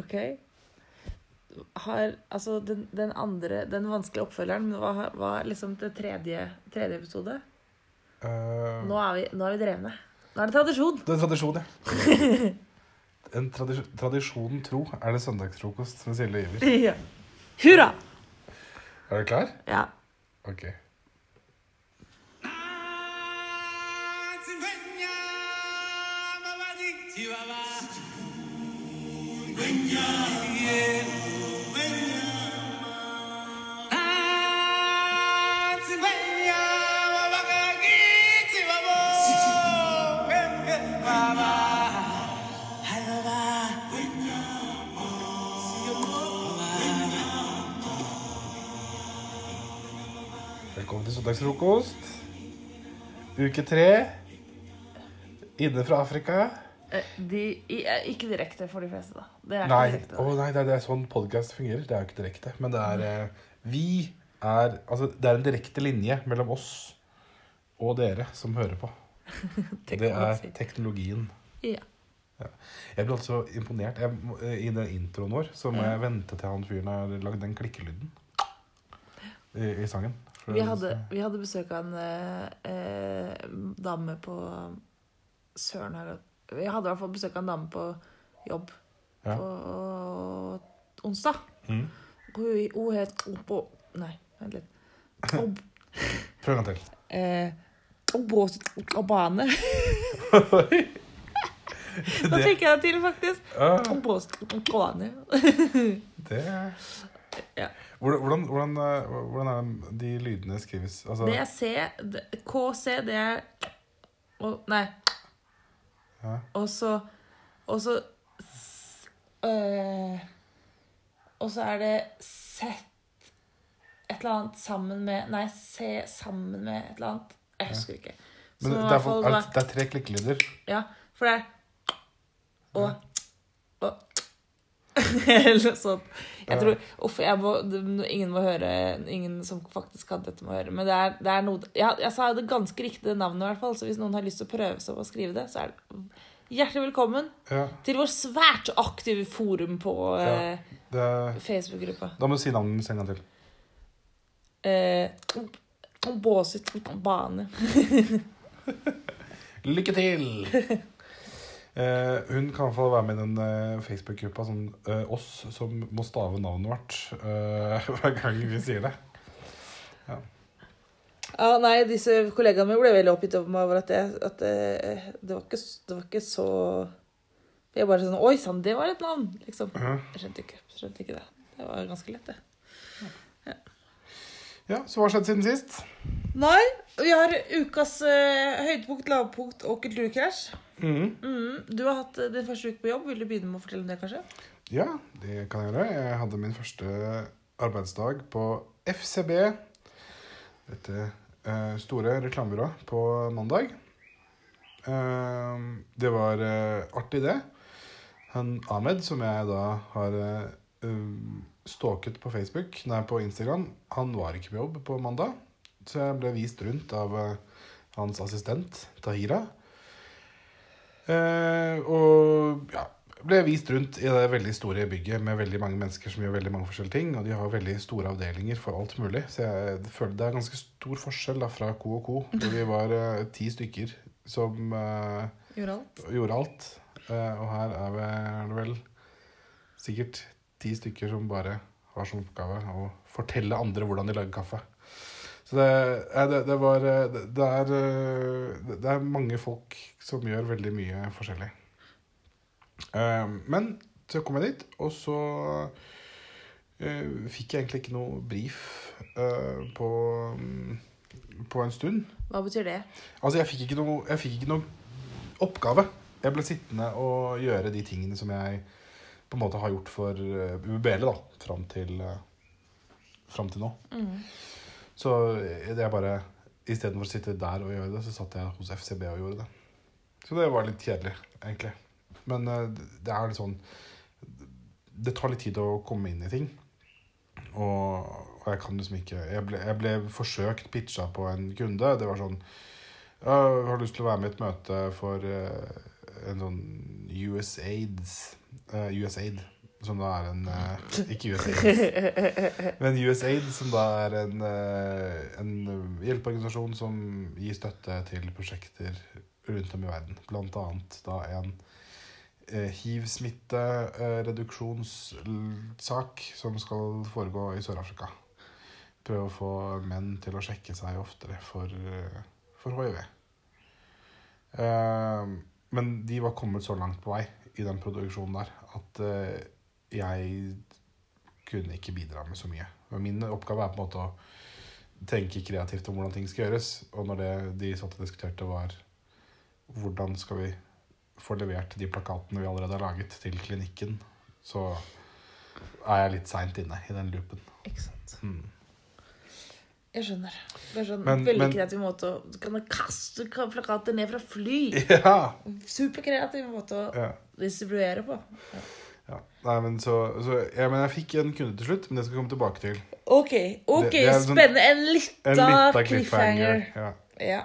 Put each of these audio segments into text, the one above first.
OK? Har Altså, den, den andre Den vanskelige oppfølgeren, men hva, hva er liksom det tredje, tredje episode? Uh, Nå er vi, nå er vi drevne. Nå er det tradisjon. Det er tradisjon, ja. En tradis tradisjonen tro er det søndagsfrokost med Silje Iver. Ja. Hurra! Er du klar? Ja. Ok. Velkommen til søndagsfrokost. Uke tre. Inne fra Afrika. Eh, De, eh, ikke direkte for de fleste, da. Det Nei, direkte. oh, nei det, er, det er sånn podkast fungerer. Det er jo ikke direkte. Men det er eh, Vi er Altså, det er en direkte linje mellom oss og dere som hører på. Det er teknologien. Ja. Jeg ble altså imponert. Jeg, I den introen vår så må Ja. jeg vente til han fyren har lagd den klikkelyden i, i sangen. Vi hadde, vi hadde besøk av en eh, dame på Søren jeg- Vi hadde i hvert fall besøk av en dame på jobb Ja. på onsdag. Mm. Hun, hun het Obo... Nei, vent litt. Ob, Prøv en gang til. eh, Obane. Nå fikk jeg det til, faktisk. Ah, det Ja. Hvordan, hvordan, hvordan, eh, er det de lydene skrives? Altså, Det er C KC, det er å, Nei. Ja. Og så Og så øh, Og så er det sett et eller annet sammen med Nei, se sammen med et eller annet. Jeg husker ikke. Så men det er, for, er, var- det er tre klikkelyder. Ja, for det er Og Eller sånt. Jeg tror Uff, jeg må, ingen må høre Ingen som faktisk kan dette, må høre. Men det er, det er noe jeg, jeg sa det ganske riktige navnet, i hvert fall. Så hvis noen har lyst til å prøve seg på å skrive det, så er det hjertelig velkommen Ja, til vår svært aktive forum på Ja. eh, Facebook-gruppa. da må du si navnet ditt en gang til. Eh, Båsit bane. Lykke til! Eh, hun kan i være med i den eh, Facebook-gruppa sånn, eh, oss som må stave navnet vårt eh, hver gang vi sier det. Ja, nei, disse kollegaene mine ble veldig oppgitt over at, jeg, at eh, det, var ikke, det var ikke så Jeg bare sånn Oi sann, det var et navn! Liksom. Jeg skjønte ikke, skjønte ikke det. Det var ganske lett, det. Ja, Så hva har skjedd siden sist? Nei, vi har ukas eh, høydepunkt, lavpunkt og kulturkrasj. Mm. Mm, du har hatt eh, din første uke på jobb. Vil du begynne med å fortelle om det, kanskje? Ja, det kan jeg gjøre. Jeg hadde min første arbeidsdag på FCB. Dette eh, store reklamebyrået på mandag. Eh, det var eh, artig, det. Han Ahmed, som jeg da har um, stalket på Facebook, nei, på Instagram, han var ikke på jobb på mandag. Så jeg ble vist rundt av eh, hans assistent, Tahira. Eh, og ja, ble vist rundt i det veldig store bygget med veldig mange mennesker som gjør veldig mange forskjellige ting. Og de har veldig store avdelinger for alt mulig. Så jeg føler det er ganske stor forskjell da, fra Co og Co. Hvor vi var eh, ti stykker som eh, Gjorde alt. gjorde alt. Eh, og her er, er det vel sikkert ti stykker som bare har som oppgave å fortelle andre hvordan de lager kaffe. Så det, det, det var eh, det, er, eh, det er mange folk som gjør veldig mye forskjellig. Eh, Men så kom jeg dit, og så fikk jeg egentlig ikke noe brief på, mm, på en stund. Hva betyr det? Altså, jeg fikk ikke noe, fikk ikke noe oppgave. Jeg ble sittende og gjøre de tingene som jeg på en måte har gjort for uh, UBL da, fram til, uh, fram til nå. Mm. Så det er bare Istedenfor å sitte der og gjøre det, så satt jeg hos FCB og gjorde det. Så det var litt kjedelig, egentlig. Men det- er litt sånn Det tar litt tid å komme inn i ting. Og, og jeg kan liksom ikke Jeg ble, jeg ble forsøkt pitcha på en kunde. Det var sånn jeg har lyst til å være med i et møte for eh, en sånn USAID, uh, USAID som da er en uh, Ikke USAID, men USAID, som da er en, uh, en hjelpeorganisasjon som gir støtte til prosjekter rundt om i verden. Blant annet da en eh, hiv-smittereduksjonssak som skal foregå i Sør-Afrika. Prøve å få menn til å sjekke seg oftere for, eh, for hiv. Eh, men de var kommet så langt på vei i den produksjonen der at eh, jeg kunne ikke bidra med så mye. Men min oppgave er på en måte å tenke kreativt om hvordan ting skal gjøres. Og når det de satt og diskuterte, var hvordan skal vi få levert de plakatene vi allerede har laget, til klinikken, så er jeg litt seint inne i den loopen. Ikke sant. Hmm. Jeg skjønner. Det er sånn Men- veldig men- kreativ måte å Du kan kaste plakater ned fra fly. Ja! Superkreativ måte å ja. distribuere på. ja. Nei, men så, så ja, men Jeg fikk en kunde til slutt, men det skal jeg komme tilbake til. OK, ok, Det- det en sånn- spennende. En En lita liten cliffhanger. Ja. Ja.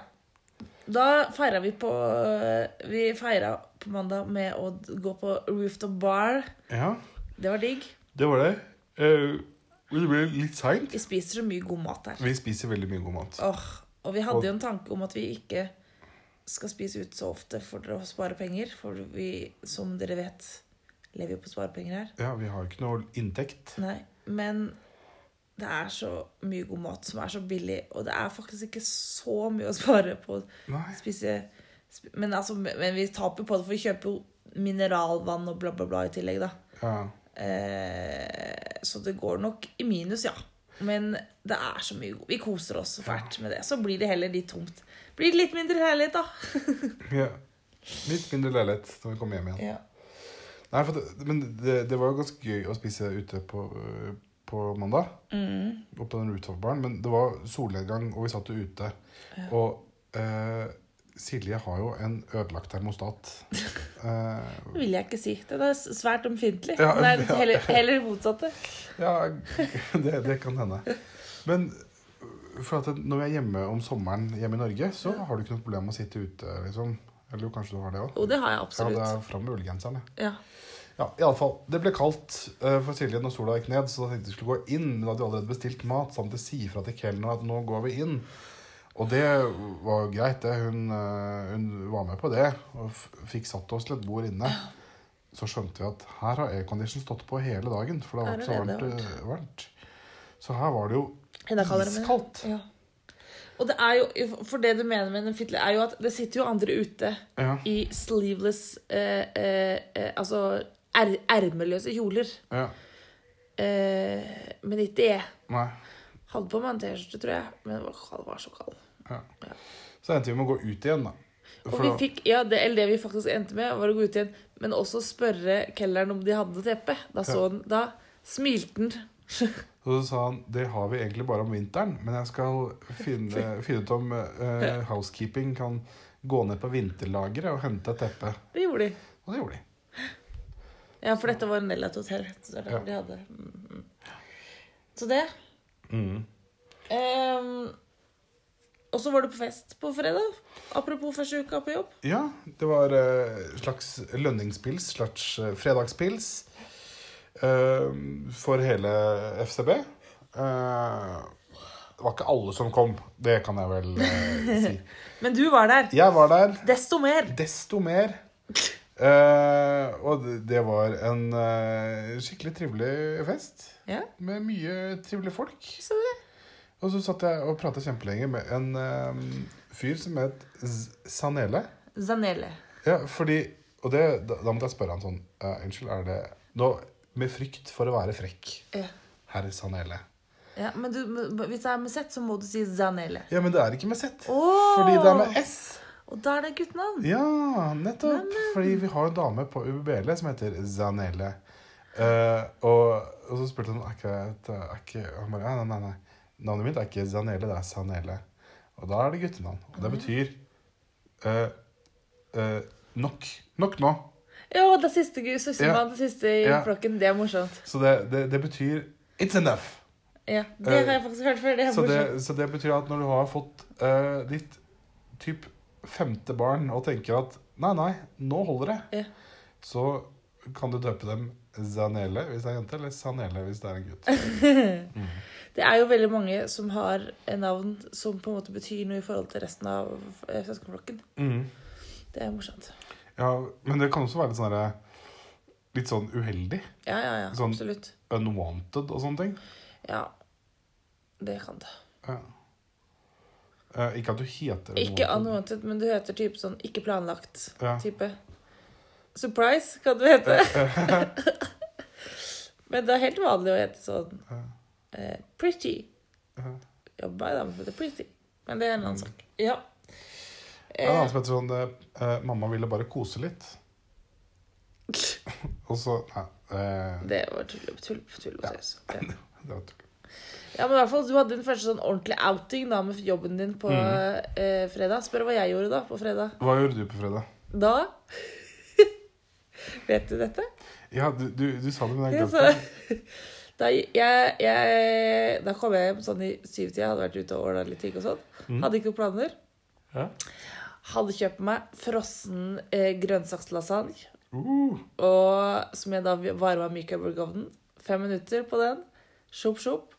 Da feira vi på Vi feira på mandag med å gå på rooftop bar. ja, Det var digg. det var det. Men det blir litt seint. Vi spiser så mye god mat her. Vi spiser veldig mye god mat. Åh, og vi hadde jo en tanke om at vi ikke skal spise ut så ofte for å spare penger. For vi, som dere vet, lever jo på sparepenger her. Ja, Vi har jo ikke noe inntekt. Nei, men det er så mye god mat som er så billig, og det er faktisk ikke så mye å spare på å spise sp- Men, altså, men vi taper på det, for vi kjøper jo mineralvann og bla, bla, bla i tillegg, da. Ja. Eh, så det går nok i minus, ja. Men det er så mye Vi koser oss så fælt med det. Så blir det heller litt tomt. Blir det litt mindre leilighet, da. ja. Litt mindre leilighet når vi kommer hjem igjen. Ja. Nei, det, Men det, det var jo ganske gøy å spise ute på, på mandag. Mm. Oppe på den rooftop-baren. Men det var solnedgang, og vi satt jo ute. Ja. Og eh, Silje har jo en ødelagt termostat. Eh, Det vil jeg ikke si. Den er svært ømfintlig. Ja, Den er ja. heller, heller motsatte. ja, det, det kan hende. Men at når vi er hjemme om sommeren hjemme i Norge, så har du ikke noe problem med å sitte ute, liksom. Eller kanskje du har det òg? Jo, det har jeg absolutt. Ja, det er fram med ullgenseren, jeg. Ja. Ja, fall. Det ble kaldt eh, for Silje når sola gikk ned, så da tenkte vi skulle gå inn. Men da hadde vi allerede bestilt mat, så han måtte si ifra til kelneren at nå går vi inn. Og det var greit, det. Hun, eh, hun var med på det, og fikk satt oss til et bord inne. Så skjønte vi at her har aircondition stått på hele dagen, for det har vært så varmt. eh, varmt. Så her var det jo iskaldt. Ja. Og det er jo, for det du mener med en fitle, er jo at det sitter jo andre ute Ja. i sleeveless eh, eh, eh, Altså er, ermeløse kjoler. ja. Eh, men ikke det. Nei. Hadde på meg en T-skjorte, tror jeg, men den var, var så kald. Ja. Så endte vi med å gå ut igjen, da. Og vi fikk, ja, det, eller det vi faktisk endte med, var å gå ut igjen, men også spørre kelneren om de hadde teppe. Da, så han, da smilte han. Og så sa han det har vi egentlig bare om vinteren, men jeg skal finne, finne ut om uh, housekeeping kan gå ned på vinterlageret og hente et teppe. Det gjorde de. Og det gjorde de. Ja, for dette var en del av et hotell. Så det Ja. de hadde. Mm, mm. Så det. Mm. Ehm, og så var du på fest på fredag. Apropos første uka på jobb. Ja, det var uh, slags lønningspils, slags eh, fredagspils uh, for hele FCB. Uh, det var ikke alle som kom, det kan jeg vel uh, si. Men du var der. Jeg var der. Desto mer. Desto mer. Uh, og det- det var en uh, skikkelig trivelig fest. Ja, Med mye trivelige folk. så det. Og så satt jeg og prata kjempelenge med en eh, fyr som het Zanele. Zanele. Ja, fordi Og det, da, da måtte jeg spørre han sånn uh, Unnskyld, er det Nå, med frykt for å være frekk, Ja. herr Zanele. ja, men du, hvis det er med Z, så må du si Zanele. Ja, men det er ikke med Z. Oh! Fordi det er med S. Og da er det guttenavn. Ja, nettopp. Fordi vi har en dame på UBL som heter Zanele. Uh, og, og så spurte hun er ikke, er ikke Han bare nei, nei, nei. Navnet mitt er ikke Zanele, det er Sanele. Og da er det guttenavn. Og det betyr uh, uh, nok. Nok nå. Ja, det siste gu- ja. det siste i Ja. flokken. Det er morsomt. Så det, det, det betyr It's enough. Ja, Det har jeg faktisk hørt før. Det Så det, så det betyr at når du har fått uh, ditt typ femte barn og tenker at nei, nei, nå holder det, Ja. så kan du døpe dem Zanele hvis det er en jente, eller Sanele hvis det er en gutt. Det er jo veldig mange som har en navn som på en måte betyr noe i forhold til resten av eh, søskenflokken. Mm. Det er morsomt. Ja, men det kan også være litt sånn Litt sånn uheldig. Ja, ja, ja. Sånn- Absolutt. Unwanted og sånne ting. Ja. Det kan det. Ja. Eh, ikke at du heter Ikke unwanted, men du heter type sånn ikke planlagt Ja. Surprise kan du hete. men det er helt vanlig å hete sånn eh, pretty. Jobba i dag med det pretty. Men det er en annen sak. Ja. En Eh, annen som heter sånn uh, Mamma ville bare kose litt. Og så Nei. Uh, det var tull, tull, tull, Ja. ja. det var tull. Ja, men i hvert fall, Du hadde din første sånn ordentlig outing da med jobben din på mm. uh, fredag. Spør hva jeg gjorde da på fredag. Hva gjorde du på fredag? Da Vet du dette? Ja, du, du, du sa det, men jeg glemte det. Da, jeg, jeg, da kom jeg hjem sånn i syvtida, hadde vært ute og ordna litt ting og sånn. Mm. Hadde ikke noen planer. Ja. Hadde kjøpt meg frossen eh, grønnsakslasagne. Uh, Og som jeg da varma i burgerovnen. Fem minutter på den. Sjopp, sjopp.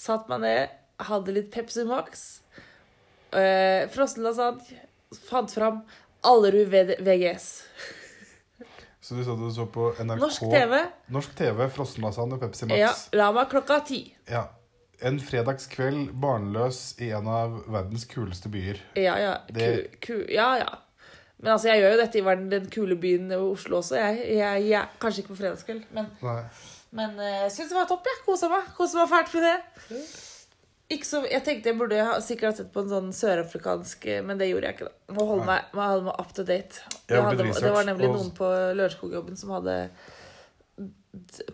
Satt meg ned, hadde litt Pepsi Max. Eh, frossen lasagne. Fant fram Allerud VGS. så du sa du så på NRK Norsk TV. Norsk TV, frossenlasagne, Pepsi Max. Ja, la meg klokka ti. Ja. En fredagskveld barnløs i en av verdens kuleste byer. Ja, ja. Det- Ku, ku, ja, ja. Men altså, jeg gjør jo dette i verden, den kule byen Oslo også. Jeg, jeg, jeg, kanskje ikke på fredagskveld, men, men eh, jeg syns det var topp. Jeg kosa meg. Kosa meg fælt med det. Ikke så, jeg tenkte jeg burde ha, sikkert ha sett på en sånn sørafrikansk, eh, men det gjorde jeg ikke. da. Må holde meg, må holde meg up to date. Hadde, det var nemlig noen på Lørenskog-jobben som hadde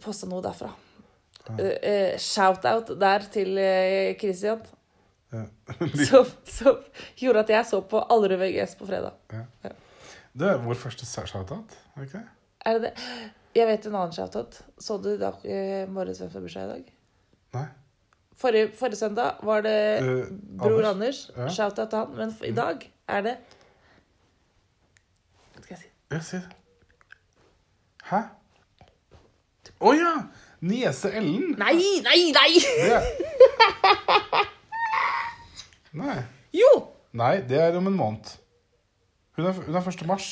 posta noe derfra. Eh, Shout-out der til Christian, Ja. som, som gjorde at jeg så på Allerud VGS på fredag. Det er vår første shout-out, er det ikke det? Er det det? Jeg vet en annen shout-out. Så du da eh, Morris hvem som har bursdag i dag? Nei. Forrige, forrige søndag var det uh, bror Anders. Ja. Shoutout til han. Men i dag er det Hva skal jeg si? Ja, si det. Hæ? Å ja! Niese Ellen. Nei, nei, nei! Det Nei. Jo! Nei, det er om en måned. Hun er, hun er 1. mars.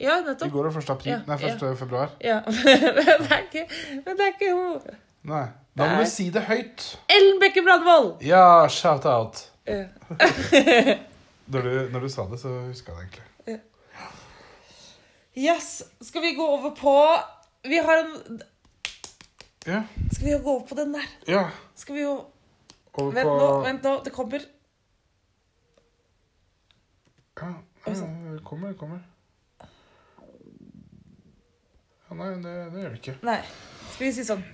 Ja, nettopp. I går er 1. april. Ja, Nei, 1. februar. Ja. men det er ikke Men det er ikke hun. Nei. Da må Nei. du si det høyt. Ellen Bekke Bradvold! Ja, shout-out. Ja. Når du, når du sa det, så huska jeg det egentlig. Yes. Skal vi gå over på Vi har en Ja. Skal vi gå over på den der? ja. Skal vi jo Over Vent på nå, vent nå. Det kommer. Ja, ja, det kommer, det kommer. Ja, nei, det, det gjør det ikke. Nei. Skal vi si sånn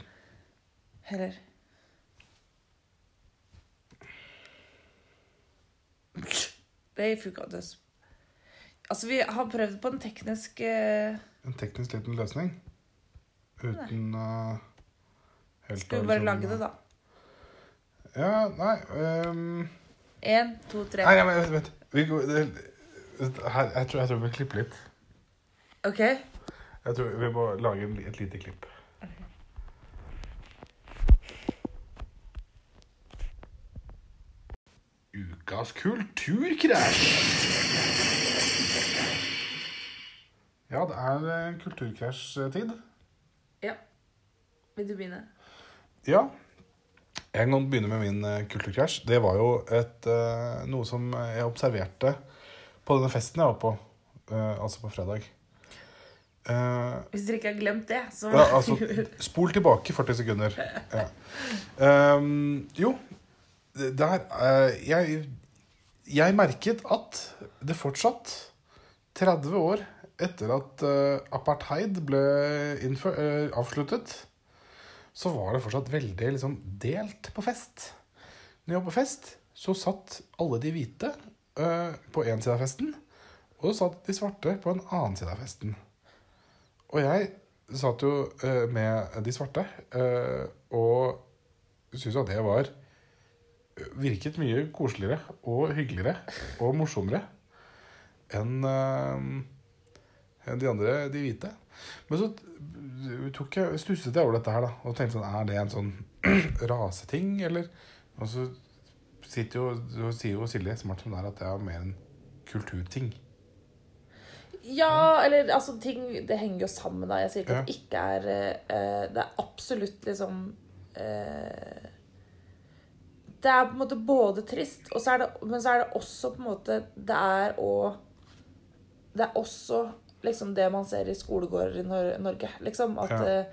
Heller Det funka ikke. Altså, vi har prøvd på en teknisk uh... En teknisk liten løsning. Uten uh, helt Skal vi bare liksom- lage det, da? Ja, nei ehm, Én, to, tre. Nei, men vent. Vi, går- det, her, jeg, tror, jeg tror vi må klippe litt. OK? Jeg tror Vi må lage en, et lite klipp. Ukas kulturkrasj. Ja, det er kulturkrasj-tid. Ja. Vil du begynne? Ja. Jeg kan begynne med min eh, kulturkrasj. Det var jo et, eh, noe som jeg observerte på denne festen jeg var på, eh, altså på fredag. Uh, Hvis dere ikke har glemt det, så ja, altså, spol tilbake 40 sekunder. Ja. Um, jo, der eh, jeg, jeg merket at det fortsatt, 30 år etter at eh, apartheid ble eh, avsluttet, så var det fortsatt veldig liksom, delt på fest. Når jeg var på fest, så satt alle de hvite på én side av festen, og så satt de svarte på en annen side av festen. Og jeg satt jo med de svarte, og syntes at det var Virket mye koseligere og hyggeligere og morsommere enn eh, enn de andre, de hvite. Men så tok jeg, stusset jeg over dette her, da. Og tenkte sånn Er det en sånn raseting, eller? Og så sitter jo, så sier jo Silje smart som det er, at det er mer en kulturting. Ja, eller altså ting Det henger jo sammen, da. Jeg sier ikke Ja. at det ikke er uh, Det er absolutt liksom eh, Det er på en måte både trist, så det, men så er det også på en måte Det er òg Det er også liksom det man ser i skolegårder i Nor Norge. Liksom at Ja.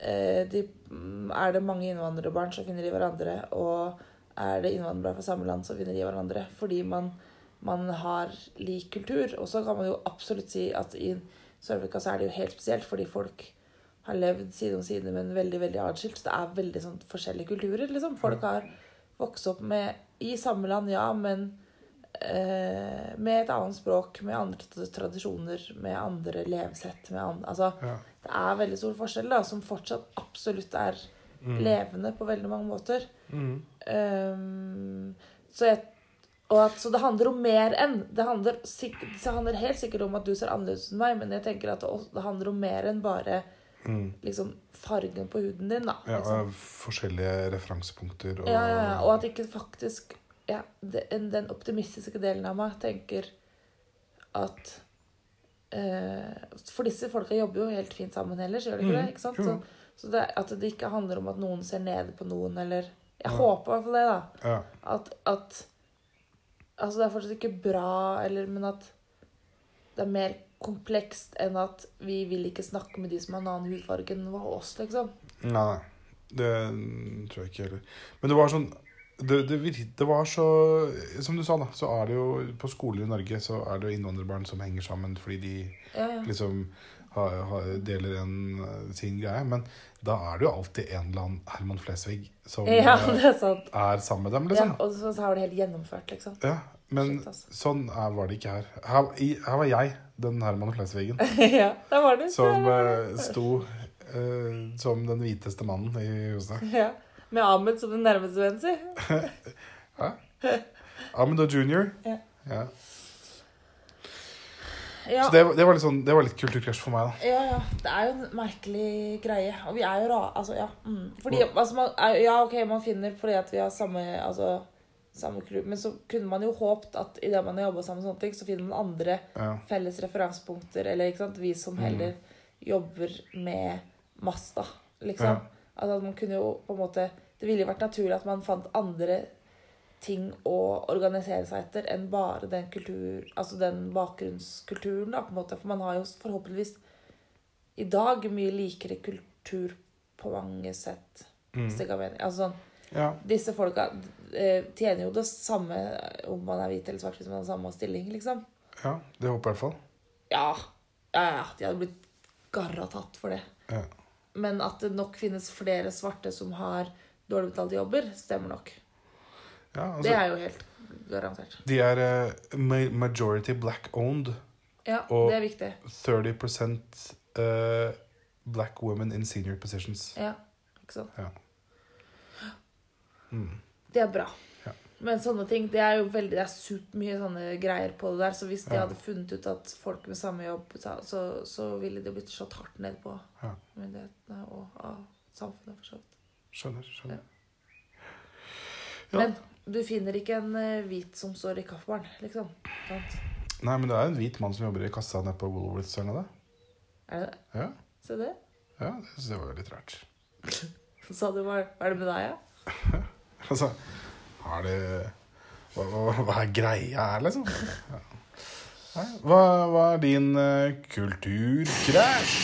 eh, de, mm, Er det mange innvandrerbarn, så finner de hverandre. Og er det innvandrere fra samme land, så finner de hverandre. Fordi man man har lik kultur. Og så kan man jo absolutt si at i Sørvika så er det jo helt spesielt, fordi folk har levd side om side, men veldig veldig atskilt. Så det er veldig sånn forskjellige kulturer. liksom. Folk har vokst opp med, i samme land, ja, men eh, med et annet språk, med andre tradisjoner, med andre levesett. Med andre, altså, Ja. det er veldig stor forskjell, da, som fortsatt absolutt er levende på veldig mange måter. Mm. Um, så, jeg, at, så det handler om mer enn det handler, det handler helt sikkert om at du ser annerledes ut enn meg, men jeg tenker at det, det handler om mer enn bare Mm. liksom, fargen på huden din. da. Liksom. og forskjellige referansepunkter. Og, ja, ja, ja. Og at ikke faktisk ja, den, den optimistiske delen av meg tenker at eh, For disse folka jobber jo helt fint sammen ellers, gjør de ikke Mm, det? ikke sant? Så, så det, at det ikke handler om at noen ser nede på noen, eller Jeg Ja. håper i hvert fall det, da. ja. at, at Altså, det er fortsatt ikke bra, eller, men at det er mer komplekst enn at vi vil ikke snakke med de som har en annen hudfarge enn oss, liksom. Nei. Det tror jeg ikke heller. Men det var sånn det, det, det var så Som du sa, da, så er det jo på skoler i Norge så er det jo innvandrerbarn som henger sammen fordi de Ja, ja. liksom har, har, deler en, eh, sin greie. Men da er det jo alltid en eller annen Herman Flesvig som ja, eh, er er sammen med dem, Ja, liksom. og så, så har det helt gjennomført, liksom. Ja, men Shit, ass. sånn er, var det ikke her. Her, i, her var jeg, den Herman Flesvigen, ja, der var du. som eh, sto eh, som den hviteste mannen i huset. Ja. Med Ahmed som den nærmeste vennen sin. Ahmed og Junior. Ja. Ja. Ja. Så det, det, var litt sånn, det var litt kulturkrasj for meg, da. Ja, ja. Det er jo en merkelig greie. Og vi er jo ra... Altså, ja. Mm. Fordi, altså, man, ja, ok, man finner fordi at vi har samme altså, samme crew. men så kunne man jo håpt at idet man har jobba sammen, sånne ting, så finner man andre Ja. felles referansepunkter. Eller ikke sant? vi som heller jobber med Masta, liksom. Ja. Altså, at man kunne jo på en måte Det ville jo vært naturlig at man fant andre ting å organisere seg etter enn bare den kultur, altså den bakgrunnskulturen. da, på en måte, For man har jo forhåpentligvis i dag mye likere kultur på mange sett. Mm. Hvis det ga mening. Altså sånn, Ja. Disse folka eh, tjener jo det samme om man er hvit eller svart, hvis man har samme stilling, liksom. ja, det håper jeg i hvert fall. Ja, ja, ja, de hadde blitt garra tatt for det. Ja. Men at det nok finnes flere svarte som har dårlig betalte jobber, stemmer nok. Ja, Det altså, er jo helt garantert. de er uh, majority black owned. Ja, Og- det er viktig. 30 uh, black women in senior positions. Ja, ikke sant? Ja. Mm. Det er bra. Ja. Men sånne ting, det er jo veldig, det er supermye sånne greier på det der. Så hvis de Ja. hadde funnet ut at folk med samme jobb, så, så, ville det blitt slått hardt ned på Ja. myndighetene og av samfunnet. for så vidt. Skjønner. skjønner. Ja. Men du finner ikke en eh, hvit som står i kaffebaren, liksom. Sant? Nei, men det er en hvit mann som jobber i kassa nede på Woolworths eller noe. Er det det? Ja, Se det. ja det jeg var litt rart. Sa du hva, hva er det med deg, ja? Altså, har du hva, hva, er greia her, liksom? Hva, hva er din uh, kulturkrasj?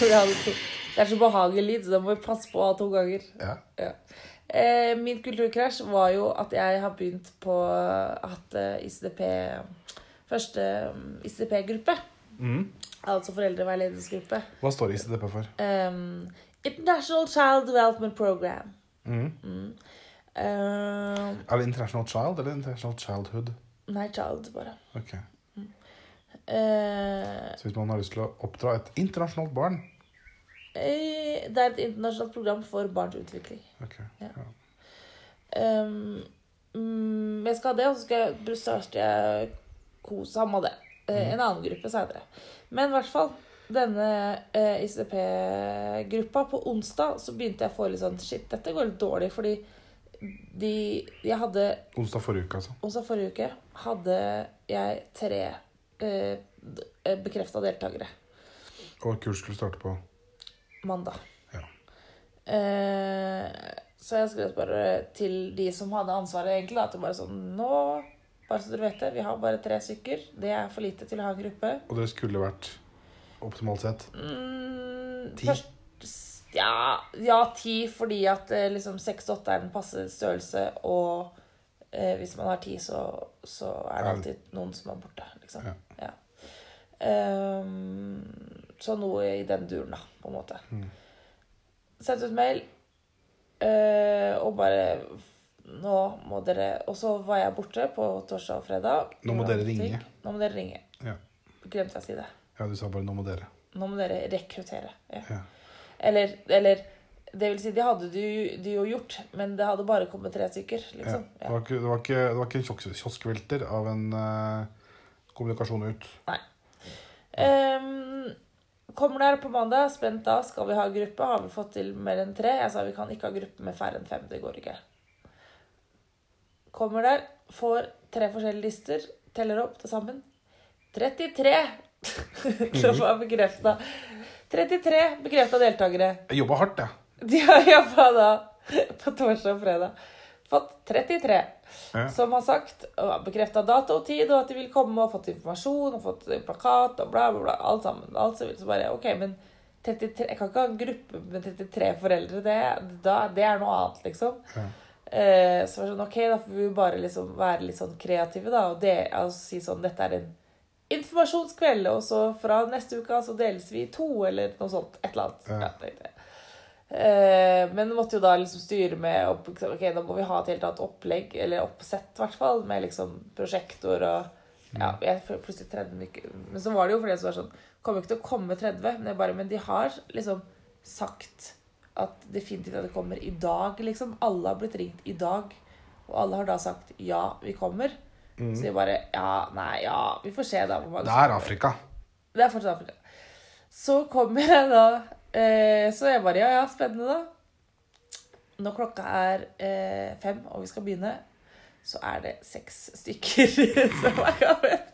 Det er så behagelig lyd, så da må vi passe på å ha to ganger. Ja. Ja. Eh, min kulturkrasj var jo at jeg har begynt på at eh, ICDP Første mm, ICDP-gruppe. Mm. Altså foreldreveiledningsgruppe. Hva står ICDP for? Um, International Child Development Program. Mm. Mm. Uh, Er det International Child eller International Childhood? nei, child, bare. Ok, Uh, Så hvis man har lyst til å oppdra et internasjonalt barn uh, det er et internasjonalt program for barns utvikling. Ok, Ja. ja. Um, mm, jeg skal ha det, og så skal jeg starte ham med det. Eh, En annen gruppe seinere. Men i hvert fall denne eh, ICP-gruppa på onsdag, så begynte jeg å få litt sånn Shit, dette går litt dårlig, fordi de Jeg hadde Onsdag forrige uke, altså. Onsdag forrige uke hadde jeg tre eh, bekrefta deltakere. Og kurs skulle starte på Mandag. Ja. Eh, så jeg skrev bare til de som hadde ansvaret, egentlig, at det bare sånn Nå, bare så dere vet det, vi har bare tre stykker. Det er for lite til å ha en gruppe. Og det skulle vært optimalt sett Mm, Ti? Først, ja, ja, ti, fordi at eh, liksom seks til åtte er den passe størrelse, og eh, hvis man har ti, så, så er det alltid noen som er borte, liksom. Ja. Ja. Um, så noe i den duren, da, på en måte. Mm. Sendte ut mail, eh, og bare Nå må dere Og så var jeg borte på torsdag og fredag. Nå må dere ringe. Nå må dere ringe. Ja. Glemte jeg å si det. Ja, du sa bare 'nå må dere'. Nå må dere rekruttere. Ja. Ja. Eller, eller Det vil si, det hadde du, du jo gjort, men det hadde bare kommet tre stykker. Ja. liksom. Det, var ikke, det, var ikke, det var ikke en kiosk, kioskvelter av en uh, kommunikasjon ut. Ehm, kommer der på mandag, spent da. Skal vi ha gruppe? Har vi fått til mer enn tre? Jeg sa vi kan ikke ha gruppe med færre enn fem. Det går ikke. Kommer der, får tre forskjellige lister, teller opp til sammen. 33! Som var bekrefta. 33 bekrefta deltakere. Jeg jobba hardt, jeg. De har jobba da på torsdag og fredag. Fått 33 Ja. som har sagt og bekrefta dato og tid, og at de vil komme og fått informasjon og fått plakat og bla, bla, bla. Alt sammen. Alt så, bare OK, men 33, jeg kan ikke ha en gruppe med 33 foreldre. Det, da, det er noe annet, liksom. Ja. Eh, så var det sånn, ok, da får vi bare liksom være litt sånn kreative, da. Og det, altså, si sånn Dette er en informasjonskveld, og så fra neste uke så deles vi i to, eller noe sånt. Et eller annet. Ja. Ja, jeg. Eh, men måtte jo da liksom styre med opp, Ok, da må vi ha et helt annet opplegg, eller oppsett, i hvert fall, med liksom prosjektor og Ja, jeg føler plutselig 30 ikke Men så var det jo fordi som var sånn Kommer ikke til å komme 30, men jeg bare Men de har liksom sagt at definitivt at det kommer i dag, liksom. Alle har blitt ringt i dag. Og alle har da sagt ja, vi kommer. Så de bare ja, nei, ja, vi får se, da. Det er. Afrika. Det er fortsatt Afrika. Så kommer jeg da eh, Så jeg bare Ja, ja, spennende, da. Når klokka er eh, fem, og vi skal begynne, så er det seks stykker som er kommet.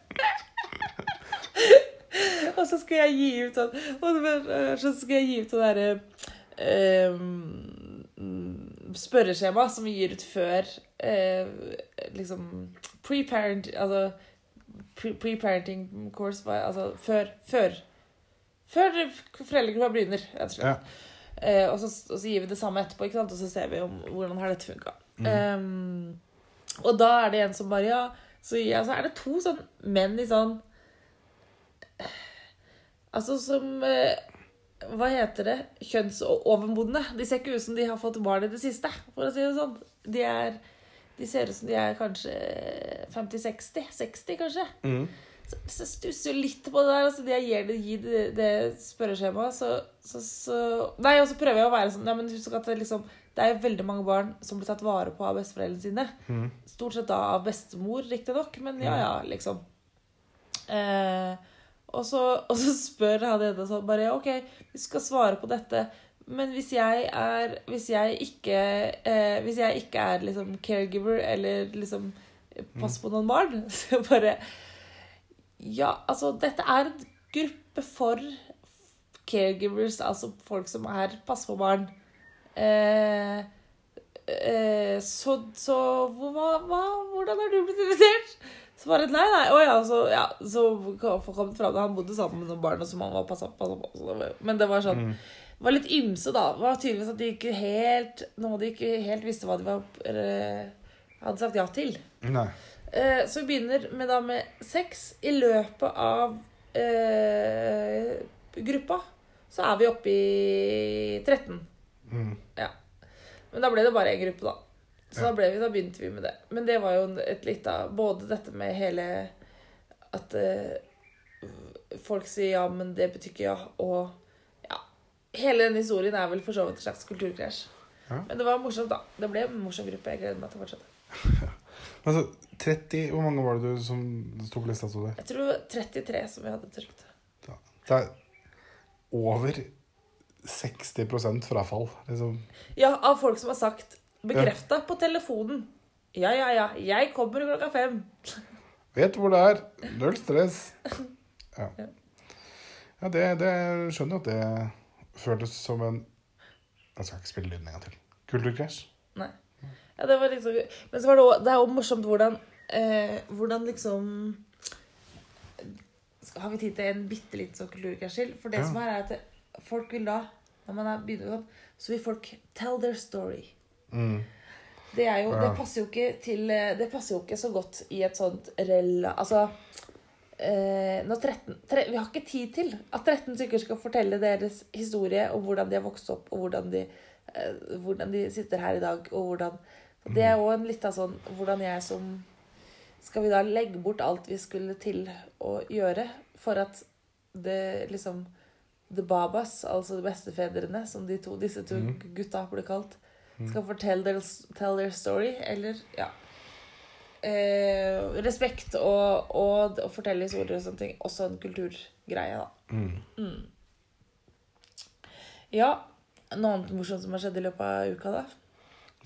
og så skal jeg gi ut sånn Og var- eh, så skal jeg gi ut sånn derre eh, mm, spørreskjema som vi gir ut før eh, liksom pre-parent Altså pre- pre-parenting course var altså før Før, før foreldregruppa begynner, rett og slett. Ja. Eh, og, så, og så gir vi det samme etterpå, ikke sant? og så ser vi om, hvordan har dette funka. Mm. og da er det en som bare Ja. Så, ja, så er det to sånn menn i sånn Altså som eh, Hva heter det? Kjønnsovermodne. De ser ikke ut som de har fått barn i det siste, for å si det sånn. De, er, de ser ut som de er kanskje 50-60. 60, kanskje. Mm. Så, så stusser jo litt på det der. Altså, jeg gir det, gir det, det spørreskjemaet, så, så, så Nei, og så prøver jeg å være sånn Ja, men husk at det liksom Det er jo veldig mange barn som blir tatt vare på av besteforeldrene sine. Mm. Stort sett da av bestemor, riktignok, men ja ja, liksom. Eh, og, så, og så spør han ene sånn bare OK, vi skal svare på dette. Men hvis jeg er Hvis jeg ikke eh, Hvis jeg ikke er liksom caregiver eller liksom pass på noen barn, så bare Ja, altså, dette er en gruppe for caregivers, altså folk som er pass på barn. Eh, eh, så så hva, hva, hvordan har du blitt invitert? Så bare nei, nei. Å ja, så, ja, så kom det fram han bodde sammen med noen barn og så var passa på. Men det var sånn det var litt ymse, da. Det var tydeligvis at de ikke helt Noe de ikke helt visste hva de var, eller, hadde sagt ja til. Nei. Eh, så vi begynner med, da, med sex. I løpet av eh, gruppa så er vi oppe i 13. Mm. Men da ble det bare én gruppe, da. Så Ja. da, vi, da begynte vi med det. Men det var jo et litt av Både dette med hele At eh, folk sier ja, men det betyr ikke ja, og ja. Hele denne historien er vel for så vidt et slags kulturkrasj. Ja. Men det var morsomt, da. Det ble en morsom gruppe. Jeg gleder meg til å fortsette. Altså, 30 Hvor mange var det du som sto på lista? Sto det? Jeg tror det var 33 som vi hadde trykt. Det er, over 60% frafall. Liksom. Ja, av folk som har sagt Bekrefta på telefonen. Ja, ja, ja. Jeg kommer klokka fem. Vet hvor det er. Null stress. Ja, Ja. ja det, det skjønner jeg at det føles som en Jeg skal ikke spille lyden en gang til. Kulturkrasj. Nei. Ja, det var liksom Men så var det også, det er òg morsomt hvordan eh, Hvordan liksom Har vi tid til en bitte liten sånn kulturkrasj til? For det Ja. som er, er at folk vil da, når man er begynner opp, så vil folk tell their story. Mm. Det, jo, det passer jo ikke til eh, Det passer jo ikke så godt i et sånt rella... Altså 13, tre, Vi har ikke tid til at 13 stykker skal fortelle deres historie om hvordan de har vokst opp, og hvordan de, eh, hvordan de sitter her i dag, og hvordan Det er òg litt av sånn Hvordan jeg som Skal vi da legge bort alt vi skulle til å gjøre for at det liksom The Babas, altså de bestefedrene, som de to, disse to Mhm. gutta ble kalt, skal fortelle their, tell their story, eller ja. Eh, respekt og, og og, fortelle historier og sånne ting. Også en kulturgreie, da. Mm. Ja. Noe annet morsomt som har skjedd i løpet av uka, da?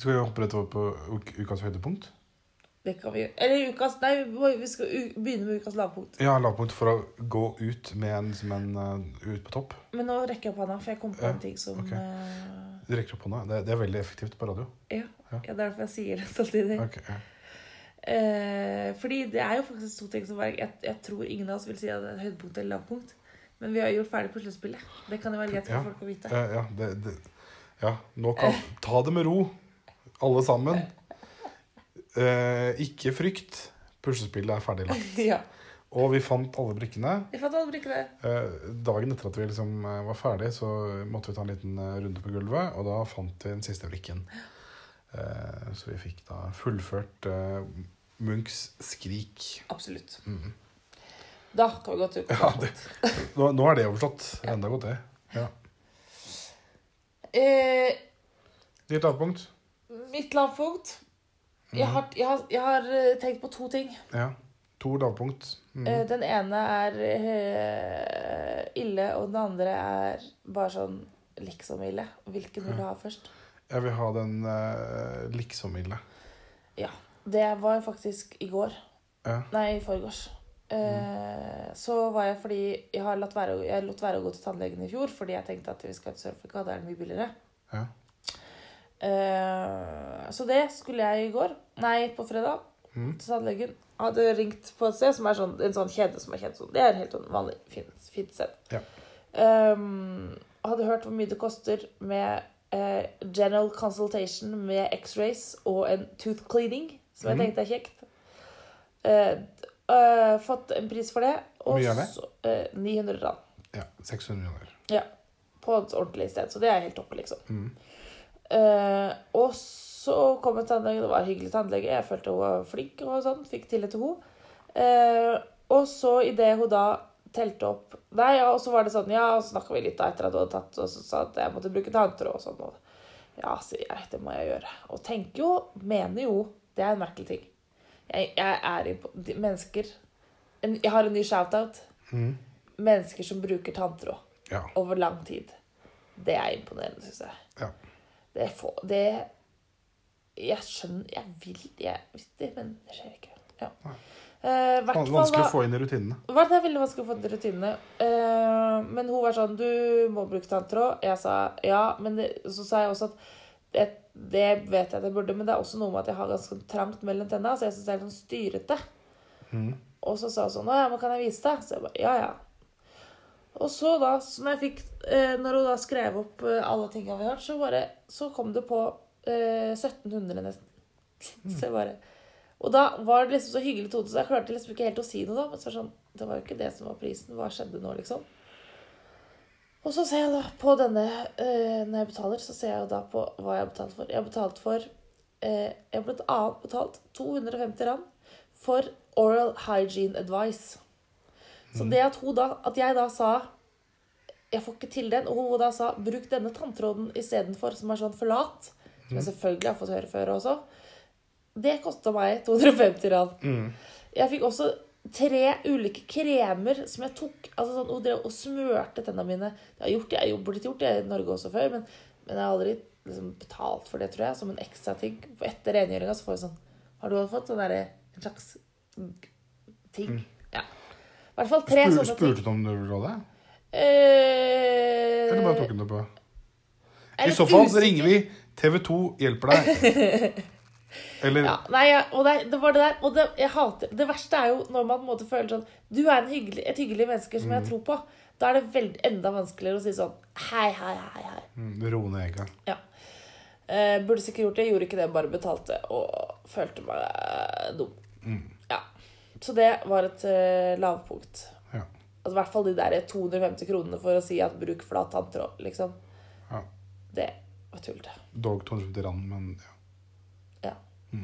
Skal vi hoppe rett over på ukas høydepunkt? Det kan vi gjøre. Eller ukas Nei, vi skal begynne med ukas lavpunkt. Ja, lavpunkt for å gå ut med en, som en uh, ut på topp. Men nå rekker jeg opp hånda, for jeg kom på Ja, en ting som ok. eh, Du rekker opp hånda. Det, det er veldig effektivt på radio. ja, Ja. ja, det er derfor jeg sier det samtidig. Ok, ja. Eh, fordi det er jo faktisk to ting som jeg, jeg tror ingen av oss vil si at det er høydepunkt eller lavpunkt. Men vi har gjort ferdig puslespillet. Det kan jo være greit for Ja. folk å vite. Ja, ja, det, det, ja, nå kan Ta det med ro, alle sammen. Eh, ikke frykt. Puslespillet er ferdig lagt. ja. Og vi fant alle brikkene. Vi fant alle brikkene. Eh, dagen etter at vi liksom eh, var ferdig, så måtte vi ta en liten eh, runde på gulvet, og da fant vi den siste brikken. Eh, så vi fikk da fullført eh, Munchs 'Skrik'. Absolutt. Mm. Da kan vi gå til Ja, det, Nå, nå er det overstått. Enda godt, det. Ja. Eh, Ditt lavpunkt? mitt lavpunkt jeg har, jeg, har, jeg har eh, tenkt på to ting. Ja. To lavpunkt. Mm. Eh, Den ene er eh, ille, og den andre er bare sånn liksom ille. Hvilken vil du ha først? Jeg vil ha den uh, liksom-ille. Ja. Det var faktisk i går. Ja. Nei, i forgårs. Mm. så var jeg fordi jeg har latt være, jeg lot være å gå til tannlegen i fjor fordi jeg tenkte at vi skal til Sør-Afrika, da er det mye billigere. Ja. Eh, så det skulle jeg i går. Nei, på fredag. Mm. Til tannlegen. Hadde ringt på et sted som er sånn, en sånn kjede som er kjent sånn. Det er helt sånn vanlig, fint, fint sted. Ja. Um, hadde hørt hvor mye det koster med eh, general consultation med x-rays og en tooth cleaning, som jeg Mhm. tenkte er kjekt. Eh, eh, fått en pris for det. Hvor mye er det? så- eh, 900 rand. ja. 600 millioner. Ja. På et ordentlig sted. Så det er helt topp, liksom. Mm. Eh, og så kom en tannlege. Det var en hyggelig tannlege. Jeg følte hun var flink og sånn. Fikk tillit til henne. Eh, og så idet hun da telte opp Nei, og så var det sånn Ja, og så snakka vi litt da etter at du hadde tatt og så sa at jeg måtte bruke tanntråd og sånn. Og, ja, sier jeg. Det må jeg gjøre. Og tenker jo, mener jo Det er en merkelig ting. Jeg, jeg er impo- Mennesker en, Jeg har en ny shout-out. Mm. Mennesker som bruker tanntråd Ja. over lang tid. Det er imponerende, syns jeg. Ja. Det, får, det Jeg skjønner Jeg vil jeg, det, Men det skjer ikke. Ja. Eh, fall Vanskelig da å få inn i rutinene. var det veldig vanskelig å få inn i rutinene. Eh, men hun var sånn Du må bruke tanntråd. Jeg sa ja. Men det, så sa jeg også at det, det vet jeg at jeg burde, men det er også noe med at jeg har ganske trangt mellom tennene. så jeg syns det er sånn styrete. Mm. Og så sa hun sånn Å ja, men kan jeg vise deg? Så jeg bare ja, ja. Og så da, så når fikk eh, Når hun da skrev opp alle tinga vi har hørt, så bare Så kom det på eh, 1700 nesten. Så jeg bare Og da var det liksom så hyggelig tone, så jeg klarte liksom ikke helt å si noe da. Men så var det sånn Det var jo ikke det som var prisen. Hva skjedde nå, liksom? Og så ser jeg da på denne øh, Når jeg betaler, så ser jeg da på hva jeg har betalt for. Jeg har betalt for øh, Jeg har blant annet betalt 250 rand for oral hygiene advice. Så det at, hun da, at jeg da sa Jeg får ikke til den, og hun da sa bruk denne tanntråden istedenfor, som er sånn forlat, som jeg selvfølgelig har fått høre før også, det kosta meg 250 rand. Mm. Jeg fikk også tre ulike kremer som jeg tok altså sånn, og, drev og smørte tennene mine. Det har gjort, jeg har blitt gjort det i Norge også før, men, men jeg har aldri liksom, betalt for det, tror jeg, som en ekstra ting. For etter rengjøringa så får jeg sånn Har du fått sånn derre en slags ting? Ja. I hvert fall tre Spur, sånne ting. spurte du om du ville det? Eh, Eller bare tok hun det på? I så fall så ringer vi TV2 hjelper deg. Eller Ja, nei, ja, og det, det var det der. Og det, jeg hater, det verste er jo når man på en måte føler sånn Du er en hyggelig, et hyggelig menneske som jeg tror på. Da er det veld, enda vanskeligere å si sånn Hei, hei, hei. hei. mm, Ro ned egga. Ja. Eh, burde sikkert gjort det. Gjorde ikke det, bare betalte og følte meg eh, dum. Mm. Ja. Så det var et eh, lavpunkt. Ja. Altså, I hvert fall de der 250 kronene for å si at bruk flat tanntråd, liksom. Ja. Det var tull. Dog 250 rand, men ja. Ja.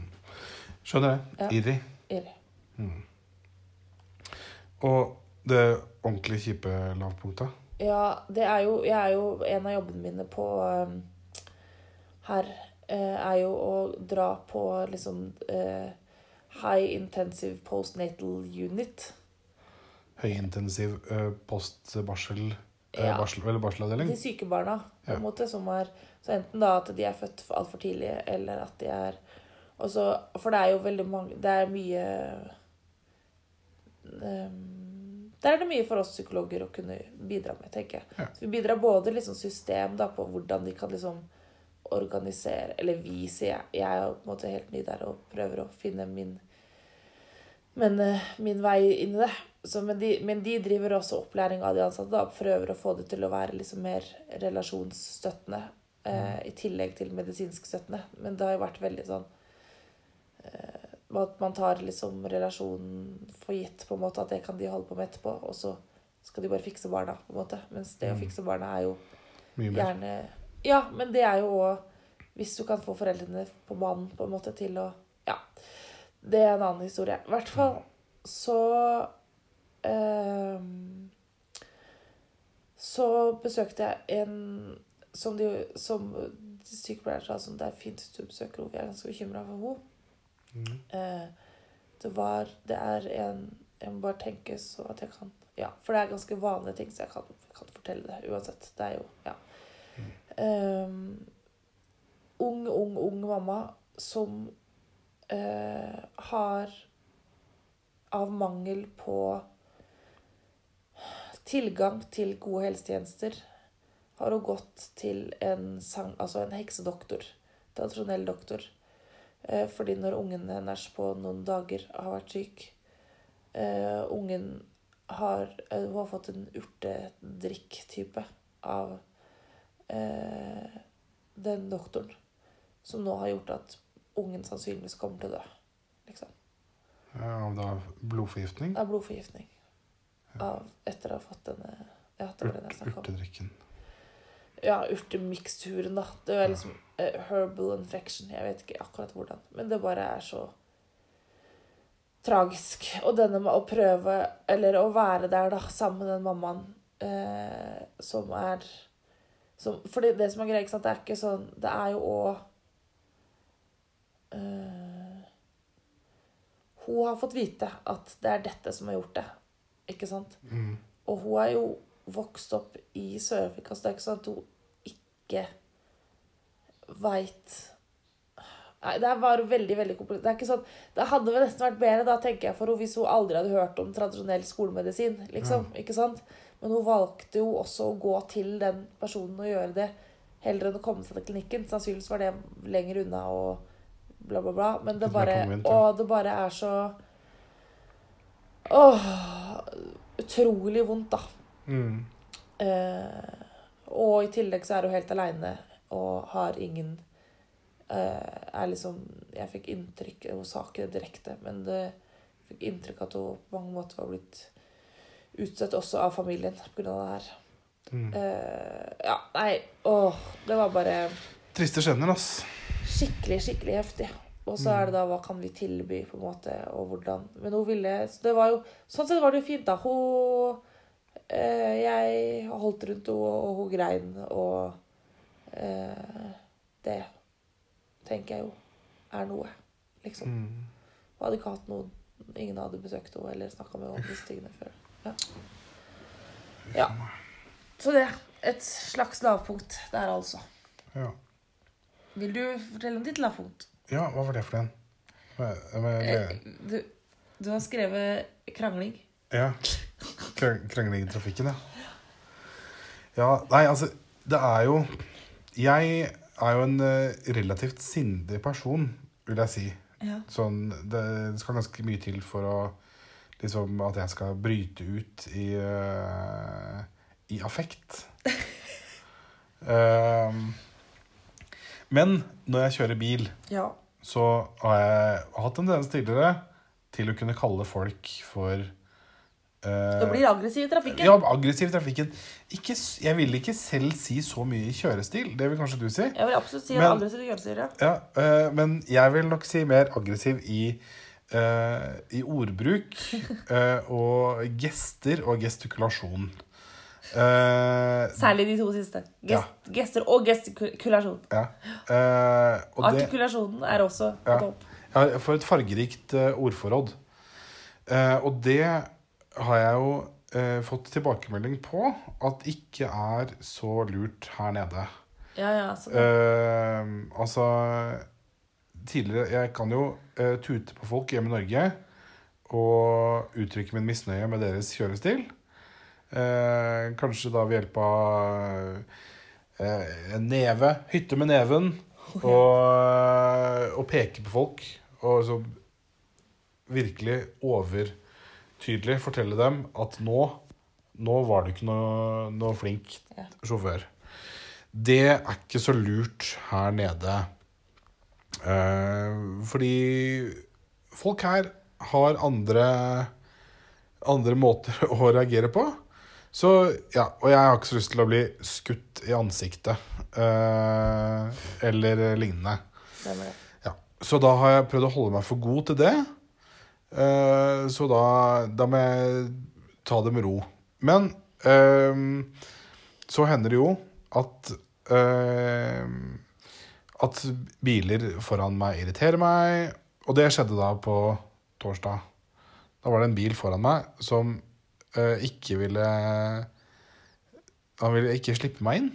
Skjønner det. Ja. Irri. Irri. Og det ordentlig kjipe lavpunktet. Ja, det er jo Jeg er jo En av jobbene mine på um, her eh, er jo å dra på liksom eh, High intensive postnatal unit. Høyintensiv uh, postbarsel eh, Ja. barsel, eller barselavdeling. De syke barna, på en Ja. måte, som er Så enten da at de er født altfor tidlig, eller at de er og så- For det er jo veldig mange Det er mye um, Der er det mye for oss psykologer å kunne bidra med, tenker jeg. Ja. Så vi bidrar både liksom system da, på hvordan de kan liksom organisere Eller vi, sier jeg. Jeg er på en måte helt ny der og prøver å finne min men eh, min vei inn i det. Så, men, de, men de driver også opplæring av de ansatte. Da, prøver å få det til å være liksom mer relasjonsstøttende. Eh, I tillegg til medisinsk støttende. Men det har jo vært veldig sånn At man tar liksom relasjonen for gitt, på en måte. At det kan de holde på med etterpå. Og så skal de bare fikse barna, på en måte. Mens det å fikse barna er jo gjerne Ja, men det er jo òg Hvis du kan få foreldrene på banen på en måte til å Ja. Det er en annen historie. I hvert fall så eh, Så besøkte jeg en som, de, som sykepleier sa som det er fint hvis du besøker henne. Vi er ganske bekymra for henne. Mm. Eh, det var Det er en Jeg må bare tenke så at jeg kan Ja, for det er ganske vanlige ting, så jeg kan, kan fortelle det uansett. Det er jo Ja. Ehm, ung, ung, ung mamma som eh, har Av mangel på tilgang til gode helsetjenester, har hun gått til en, sang, altså en heksedoktor. Tradisjonell doktor. Eh, fordi når ungen hennes på noen dager har vært syk eh, Ungen har, eh, hun har fått en urtedrikk-type av den doktoren. Som nå har gjort at ungen sannsynligvis kommer til å dø. Liksom. Ja, Av da blodforgiftning. Av blodforgiftning. Av, etter å ha fått denne Ja, det Urt, urtedrikken. Ja, urtemiksturen, da. Det er liksom uh, herbal infection. Jeg vet ikke akkurat hvordan. Men det bare er så tragisk. Og denne med å prøve, eller å være der, da, sammen med den mammaen uh, som er som, Fordi det som er greia, ikke sant, det er ikke sånn Det er jo òg eh, Hun har fått vite at det er dette som har gjort det. Ikke sant? Mm. Og hun er jo vokst opp i Sør-Afrika, så det er ikke sånn at hun ikke veit Nei, det var veldig, veldig komplisert. Det er ikke sånn, det hadde vel nesten vært bedre, da, tenker jeg, for henne hvis hun aldri hadde hørt om tradisjonell skolemedisin, liksom. Ikke sant? Men hun valgte jo også å gå til den personen og gjøre det, heller enn å komme seg til klinikken. Sannsynligvis var det lenger unna og bla, bla, bla. Men det bare. Og det bare er så Åh Utrolig vondt, da. Mm. Eh, og i tillegg så er hun helt aleine og har ingen eh, Er liksom Jeg fikk inntrykk Hun sa ikke det direkte, men det fikk inntrykk at hun på mange måter var blitt utstøtt også av familien pga. det her. Mm. Eh, ja, nei Åh, det var bare Triste skjebner, ass. skikkelig, skikkelig heftig. Og så er det da hva kan vi tilby, på en måte, og hvordan. Men hun ville så det var jo, Sånn sett var det jo fint, da. Hun Jeg holdt rundt henne, og hun grein, og eh, Det tenker jeg jo er noe, liksom. Mm. Hun hadde ikke hatt noen ingen hadde besøkt henne eller snakka med henne om disse tingene før. Ja. ja. Så det. Et slags lavpunkt der, altså. Ja. Vil du fortelle om ditt lavpunkt? ja, hva var det for en? Hva- hva- Eh, Du, du har skrevet krangling. Ja. Krang- Krangling i trafikken, ja. Ja, nei, altså Det er jo Jeg er jo en eh, relativt sindig person, vil jeg si. Ja. Sånn, det skal ganske mye til for å liksom At jeg skal bryte ut i uh, I affekt. Ehm, men når jeg kjører bil, ja. så har jeg hatt en tendens tidligere til å kunne kalle folk for eh, Du blir aggressiv i trafikken. ja, aggressiv i trafikken. Ikke, jeg vil ikke selv si så mye i kjørestil. Det vil kanskje du si. Jeg vil absolutt si Men- aggressiv i ja. Ja, uh, men jeg vil nok si mer aggressiv i, uh, i ordbruk uh, og gester og gestikulasjon. Eh, Særlig de to siste. Gest, Gester og gestikulasjon. ja. Eh, og det, Artikulasjonen er også på Ja. topp. får et fargerikt eh, ordforråd. Eh, og det har jeg jo eh, fått tilbakemelding på at ikke er så lurt her nede. Ja, ja, så Eh, altså Tidligere Jeg kan jo eh, tute på folk hjemme i Norge og uttrykke min misnøye med deres kjørestil. Eh, kanskje da ved hjelp av eh, en neve, hytte med neven, og, og peke på folk. Og så virkelig overtydelig fortelle dem at nå, nå var du ikke noe, noe flink Ja. sjåfør. Det er ikke så lurt her nede. Eh, fordi folk her har andre andre måter å reagere på. Så ja, Og jeg har ikke så lyst til å bli skutt i ansiktet eh, eller lignende. Ja. Så da har jeg prøvd å holde meg for god til det. Eh, så da, da må jeg ta det med ro. Men eh, så hender det jo at eh, At biler foran meg irriterer meg. Og det skjedde da på torsdag. Da var det en bil foran meg som eh, ikke ville Han ville ikke slippe meg inn.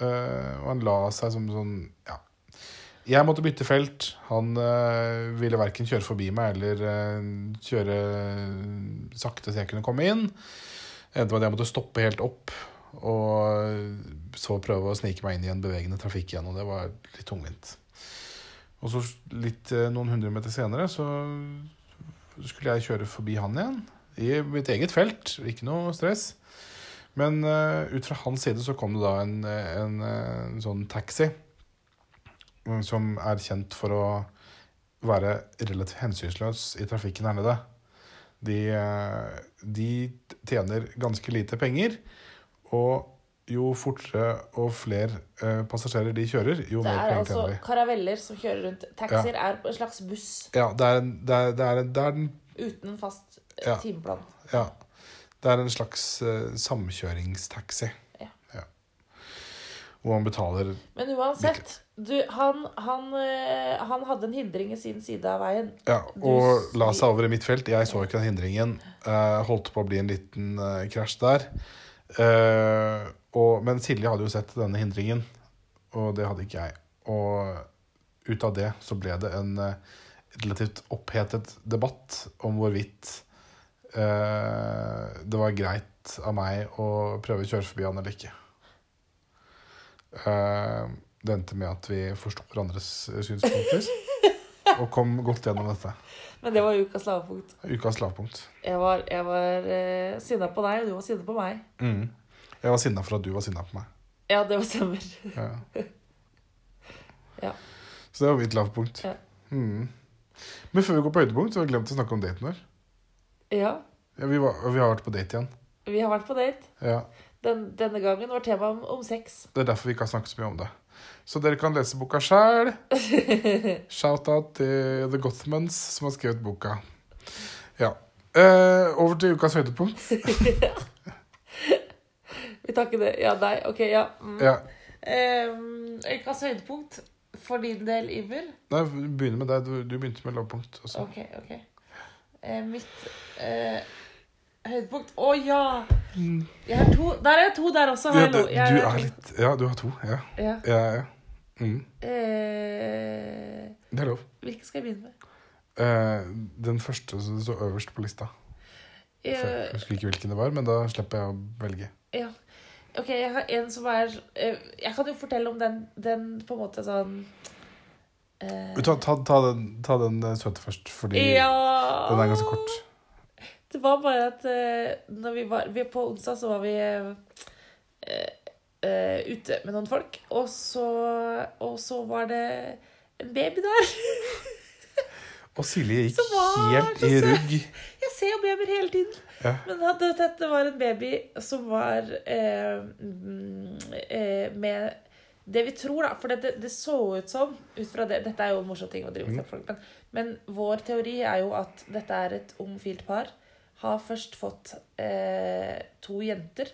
Eh, og han la seg som sånn Ja. Jeg måtte bytte felt. Han eh, ville verken kjøre forbi meg eller eh, kjøre sakte så jeg kunne komme inn. Endte med at jeg måtte stoppe helt opp og så prøve å snike meg inn i en bevegende trafikk igjen. Og det var litt tungvint. Og så litt eh, noen hundre meter senere så skulle jeg kjøre forbi han igjen. I mitt eget felt. Ikke noe stress. Men uh, ut fra hans side så kom det da en, en, en sånn taxi som er kjent for å være relativt hensynsløs i trafikken her nede. De, eh, de tjener ganske lite penger, og jo fortere og flere eh, passasjerer de kjører, jo mer er penger altså tjener de. karaveller som kjører rundt. Taxier er en slags buss Ja, det er, en- det er, det er, en- det er den uten fast eh, Ja. timeplan. Ja. Det er en slags eh, samkjøringstaxi. Hvor man betaler Men uansett, du, han, han, eh, han hadde en hindring i sin side av veien. Ja, og du... la seg over i mitt felt. Jeg så ikke den hindringen. Uh, holdt på å bli en liten uh, krasj der. Uh, og, men Silje hadde jo sett denne hindringen, og det hadde ikke jeg. Og ut av det så ble det en relativt opphetet debatt om hvorvidt det var greit av meg å prøve å kjøre forbi han eller ikke. Eh, det endte med at vi forsto hverandres synspunkter og kom godt gjennom dette. Men det var ukas lavpunkt. Ukas lavpunkt. Jeg var, jeg var eh, sinna på deg, og du var sinna på meg. Mm. Jeg var sinna for at du var sinna på meg. Ja, det var stemmer. Ja. Ja. Så det var mitt lavpunkt. Ja. Mm. Men før vi går på høydepunkt, så har vi glemt å snakke om daten vår. Ja, Ja, vi, var, vi har vært på date igjen. vi har vært på date. Den, denne gangen var tema om, om sex. Det er derfor vi ikke har snakket så mye om det. Så dere kan lese boka sjæl. Shout-out til The Gothmans som har skrevet boka. Ja. Eh, over til ukas høydepunkt. Vi takker det. Ja, nei, ok, ja. Mm. Ja. Ehm, ukas høydepunkt for din del, Iver. Nei, begynner med deg. Du, du begynte med lavpunkt også. Ok, ok. Eh, mitt eh, høydepunkt Å ja! Jeg har to. Der er jeg to der også. Ja, Hallo. du, Jeg du er- litt Ja, du har to. Ja. ja. ja, ja. Mm, eh, det er lov. Hvilken skal jeg begynne med? Eh, den første som står øverst på lista. Jeg jeg husker ikke hvilken det var, men da slipper jeg å velge. ja. Ok, jeg har en som er eh, Jeg kan jo fortelle om den, den på en måte sånn eh, Ta, ta, ta, den, ta den eh, søte først, fordi Ja! den er ganske kort. Det var bare at uh, vi var vi, På onsdag så var vi uh, ute med noen folk, og så, og så var det en baby der. Og Silje gikk helt i rugg. Jeg ser jo babyer hele tiden. Ja. Men hadde, dette var en baby som var mm, med det vi tror, da. For det, det så ut som ut fra det, Dette er jo en morsom ting å drive Mm. med folk, men, men vår teori er jo at dette er et homofilt par. Har først fått eh, to jenter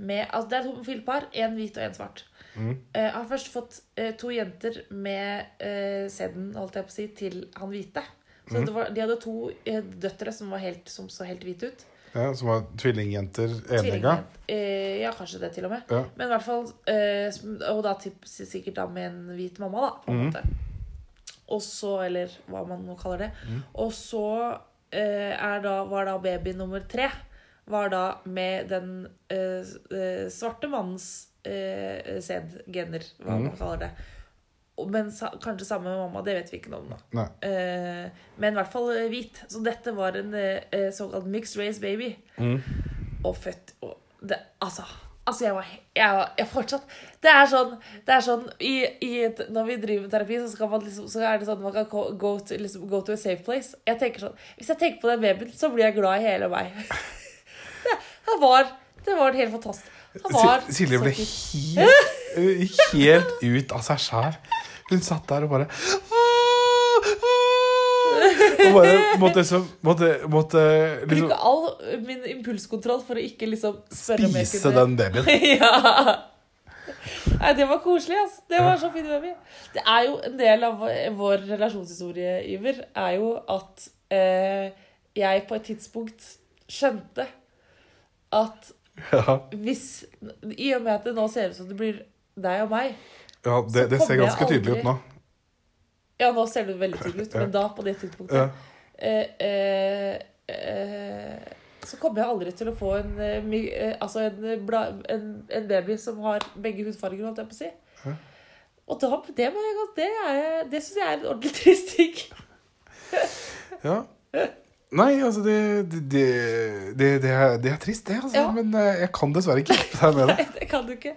med Altså det er to homofile par. Én hvit og én svart. Mm. Eh, har først fått eh, to jenter med eh, sæden, holdt jeg på å si, til han hvite. Så Mm. det var, de hadde to eh, døtre som, var helt, som så helt hvite ut. Ja, som var tvillingjenter enegga. Tvillingene. Eh, ja, kanskje det til og med. Ja. Men i hvert fall eh, Og da typ, sikkert da med en hvit mamma, da. På en Mhm. måte. Og så, eller hva man nå kaller det. Mhm. Og så da, var da baby nummer tre var da med den eh, eh, svarte mannens eh, sæd, gener, hva mm. man kaller det. Men sa, kanskje samme med mamma, det vet vi ikke noe om nå. Eh, men i hvert fall eh, hvit. Så dette var en eh, eh, såkalt mixed race baby. Mm. Og født og det, Altså, altså jeg var jeg, var- jeg fortsatt Det er sånn, det er sånn i, i Når vi driver med terapi, så, liksom, så er det sånn man kan go to, liksom, go to a safe place. Jeg tenker sånn, Hvis jeg tenker på den babyen, så blir jeg glad i hele meg. Det, han var, det var helt fantastisk. Var Silje ble helt, helt ut av seg sjæl. Hun satt der og bare Og bare måtte så, Måtte, måtte liksom Bruke all min impulskontroll for å ikke liksom spørre spise den babyen. ja. Nei, det var koselig, ass. Det var så fin baby. Det er jo en del av vår- relasjonshistorie, Iver, er jo at eh, jeg på et tidspunkt skjønte at Ja, hvis I og med at det nå ser ut som det blir deg og meg ja det, det ser ganske aldri, tydelig ut nå. Ja, nå ser det veldig tydelig ut, men da, på det tidspunktet eh, eh, eh, så kommer jeg aldri til å få en, eh, eh, altså en, en, en baby som har begge hudfarger, holdt jeg på å si. Ja. Og da, det, det, er- det syns jeg er en ordentlig trist ting. Ja. Nei, altså det Det, det, det, det, er, er trist, det, altså. Ja. Men jeg kan dessverre ikke hjelpe deg med det. Nei, det kan du ikke.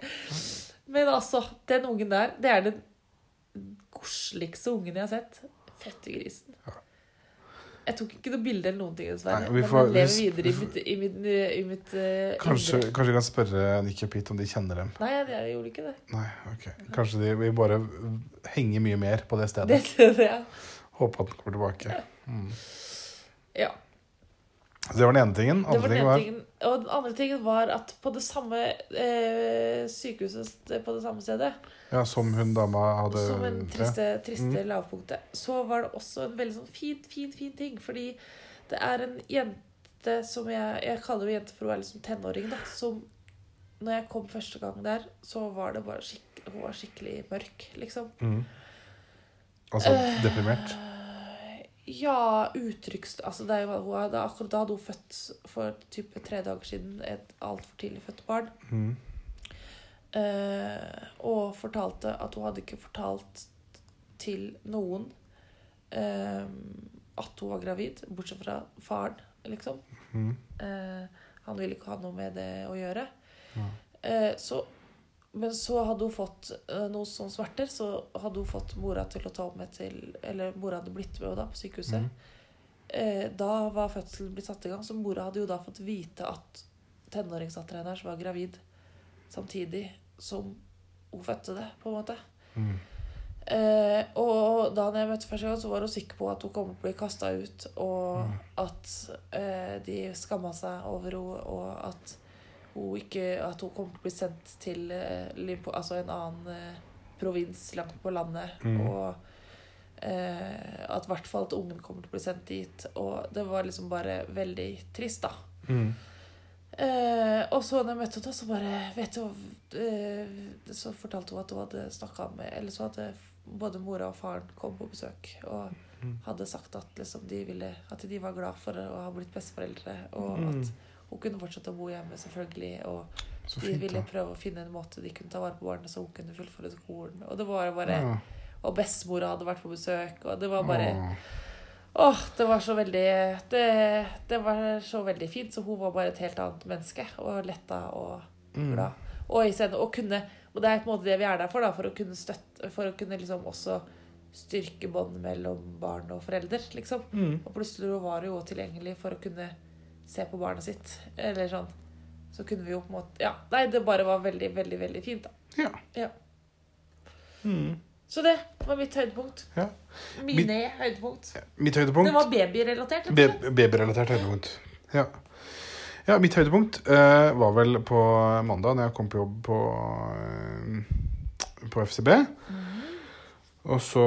Men altså, den ungen der, det er den koseligste ungen jeg har sett. Fettegrisen. Jeg tok ikke noe bilde eller noen ting, dessverre. Nei, vi men jeg lever vi- videre i mitt, i mitt, i mitt eh, Kanskje, indre. kanskje vi kan spørre Nick og Pete om de kjenner dem. Nei, jeg, jeg gjorde ikke det. Nei, ok. Kanskje de vil bare henge mye mer på det Det, stedet. det, det ja. Håpe at den kommer tilbake. Mm. ja. Så det var den ene tingen. Det var den ene tingen. Og den andre tingen var at på det samme eh, sykehuset på det samme stedet, ja, som hun dama hadde som en triste, triste Mm. lavpunktet, så var det også en veldig sånn fin, fin, fin ting. Fordi det er en jente som jeg Jeg kaller jo jente for hun er liksom tenåring, da. Som når jeg kom første gang der, så var det bare skikk, Hun var skikkelig mørk, liksom. Mm. Altså deprimert? deprimert. Ja, uttrykks... Altså, det er jo, hun hadde, akkurat da hadde hun født for type tre dager siden et altfor tidlig født barn. Mm. Eh, og fortalte at hun hadde ikke fortalt til noen eh, at hun var gravid, bortsett fra faren, liksom. Mm. Eh, han ville ikke ha noe med det å gjøre. Ja. Eh, så, men så hadde hun fått eh, noe som smerter, så hadde hun fått mora til å ta opp med til Eller mora hadde blitt med henne da på sykehuset. Mm. Eh, da var fødselen blitt satt i gang, så mora hadde jo da fått vite at tenåringsdattera hennes var gravid samtidig som hun fødte det, på en måte. Mm. Eh, og da jeg møtte første gang, så var hun sikker på at hun kom til å bli kasta ut, og Mm. at eh, de skamma seg over henne, og at hun ikke At hun kom til å bli sendt til uh, altså en annen eh, provins langt på landet. Mm. Og Eh, at i hvert fall at ungen kommer til å bli sendt dit. Og det var liksom bare veldig trist, da. Mm. Eh, og så når jeg møtte henne, så bare vet du, eh, Så fortalte hun at hun hadde snakka med Eller så hadde både mora og faren kommet på besøk og Mm. hadde sagt at liksom de ville At de var glad for å ha blitt besteforeldre, og Mm. at hun kunne fortsette å bo hjemme, selvfølgelig. Og Så de ville prøve å finne en måte de kunne ta vare på barnet så hun kunne fullføre skolen. Og det var bare Ja. Og bestemora hadde vært på besøk, og det var bare Åh. Åh, det var så veldig det, det var så veldig fint. Så hun var bare et helt annet menneske. Og letta og Mm. Og i og, kunne Og det er på en måte det vi er der for, da. For å kunne støtte For å kunne liksom også styrke bånd mellom barn og forelder, liksom. Mm. Og plutselig var hun jo tilgjengelig for å kunne se på barnet sitt. Eller sånn. Så kunne vi jo på en måte Ja. Nei, det bare var veldig, veldig, veldig fint, da. Ja. Ja. Mm. Så det var mitt høydepunkt. Ja. Mine høydepunkt. Mitt høydepunkt Det var babyrelatert. Be- Babyrelatert høydepunkt. Ja. ja, mitt høydepunkt uh, var vel på mandag når jeg kom på jobb på, uh, på FCB. Og så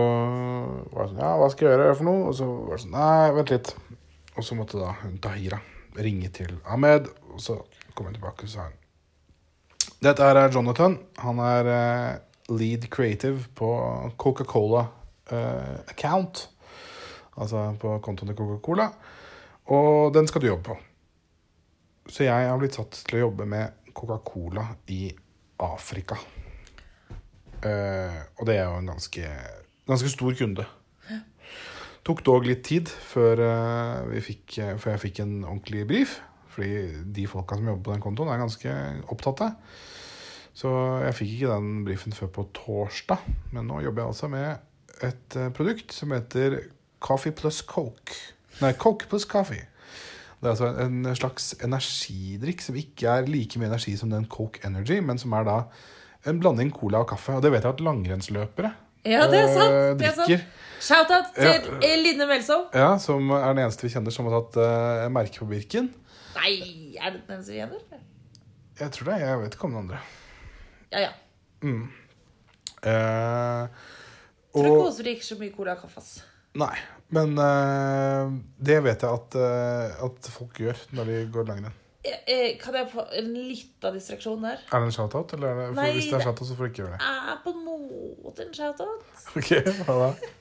var det sånn Ja, hva skal jeg gjøre for noe? Og så var det sånn Nei, vent litt. Og så måtte da hun Tahira ringe til Ahmed, og så kom jeg tilbake og sa han Dette her er Jonathan. Han er eh, lead creative på Coca-Cola eh, account. Altså på kontoen til Coca-Cola. Og den skal du jobbe på. Så jeg har blitt satt til å jobbe med Coca-Cola i Afrika. Uh, og det er jo en ganske, ganske stor kunde. Tok dog litt tid før, eh, fikk, eh, før jeg fikk en ordentlig brief. Fordi de folka som jobber på den kontoen, er ganske opptatte. Så jeg fikk ikke den brifen før på torsdag. Men nå jobber jeg altså med et eh, produkt som heter Coffee plus Coke. Nei, Coke plus Coffee. Det er altså en slags energidrikk som ikke er like mye energi som den Coke Energy, men som er da en blanding cola og kaffe. Og det vet jeg at langrennsløpere Ja, det er sant. eh, Det er sant. drikker. Shout-out til Ja. eh, Line Melsom. Ja, som er den eneste vi kjenner som har tatt uh, merke på Birken. Nei, er det den som gjelder? Jeg tror det. Jeg vet ikke om den andre. Ja, ja. Mm. Eh, Tror og, hun drikker så mye cola og kaffe. ass. nei, men eh, det vet jeg at, eh, at folk gjør når de går langrenn. Eh, eh, Kan jeg få en liten distraksjon der? Er det en shout-out? Eller er det, Nei, hvis det er det- shout-out, så får du ikke gjøre det. Er på en måte en shout-out. Ok, hva da?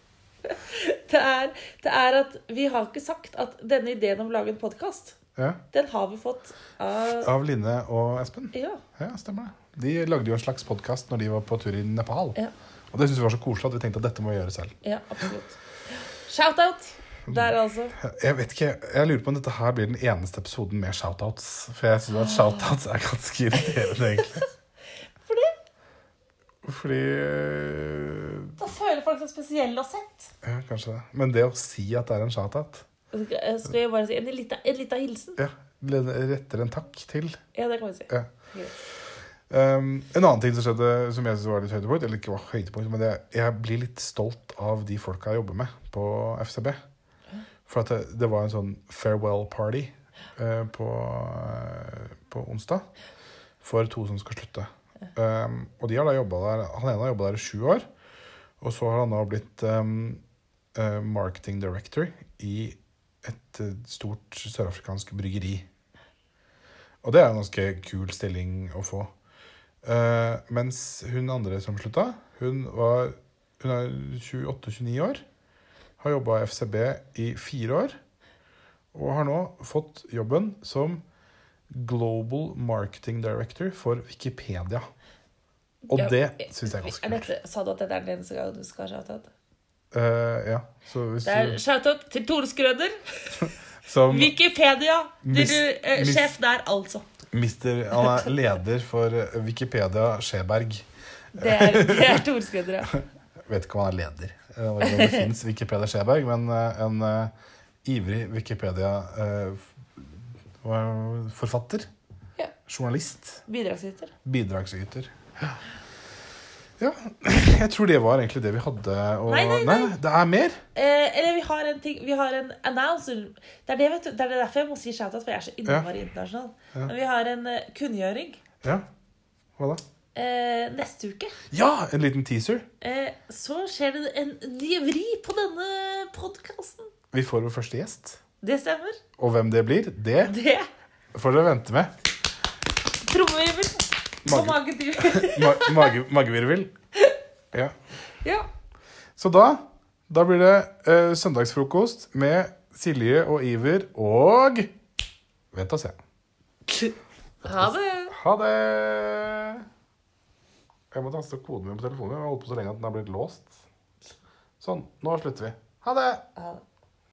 Det er, det er at vi har ikke sagt at denne ideen om å lage en podkast, Ja, den har vi fått av Av Line og Espen? Ja. Ja, stemmer det. De lagde jo en slags podkast når de var på tur i Nepal. Ja. Og det syntes vi var så koselig at vi tenkte at dette må vi gjøre selv. Ja, absolutt. Shout-out der, altså. Jeg vet ikke, jeg lurer på om dette her blir den eneste episoden med shoutouts. For jeg syns at shoutouts er ganske irriterende, egentlig. For det? Fordi øh, Da føler folk seg spesielle og sett. Ja, kanskje det. Men det å si at det er en shoutout Skal jeg bare si en liten, en liten hilsen? Ja, retter en takk til. Ja, det kan vi si. Ja. Greit. Um, en annen ting som skjedde som jeg synes var litt høydepunkt, eller ikke var høydepunkt, men det, jeg blir litt stolt av de folka jeg jobber med på FCB. For det, det var en sånn farewell party eh, på, eh, på onsdag for to som skal slutte. Um, og de har da jobbet der, han ene har jobba der i sju år, og så har han da blitt um, uh, marketing director i et eh, stort sørafrikansk bryggeri. Og det er en ganske kul stilling å få. Uh, mens hun andre som slutta, hun, var, hun er 28-29 år. Har jobba i FCB i fire år. Og har nå fått jobben som Global Marketing Director for Wikipedia. Og Ja, det syns jeg er ganske kult. sa du at dette er den eneste gangen du skal ha shout-out? Eh, ja, så hvis Det er du shout-out til Tore Skrøder. Som Wikipedia. Mis- eh, mis- sjef der, altså. mister Han er leder for Wikipedia Skjeberg. Det er, det er Tore Skrøder, ja. vet ikke om han er leder. Om det fins Wikipedia Skjeberg, men eh, en eh, ivrig Wikipedia-forfatter. Ja. Journalist. Bidragsyter. Bidragsyter. Ja. ja. Jeg tror det var egentlig det vi hadde. Og, Nei, nei, nei. det er mer. Eh, eller vi har en ting Vi har en announcer. Det er, det, vet du, det er derfor jeg må si shout-out, for jeg er så innmari internasjonal. Ja. Men vi har en eh, kunngjøring Ja. Hva da? Eh, neste uke. Ja, en liten teaser. Eh, så skjer det en ny vri på denne podkasten. Vi får vår første gjest. Det stemmer. Og hvem det blir, det Det. får dere vente med. Trommevirvel. På Mage- magedyr. Ma mage magevirvel. Ja. ja. Så da, da blir det eh, søndagsfrokost med Silje og Iver og Vent og se. Ha det. Ha det! Jeg må taste koden min på telefonen. Jeg har holdt på så lenge at den har blitt låst. Sånn. Nå slutter vi. Ha det! Ha det.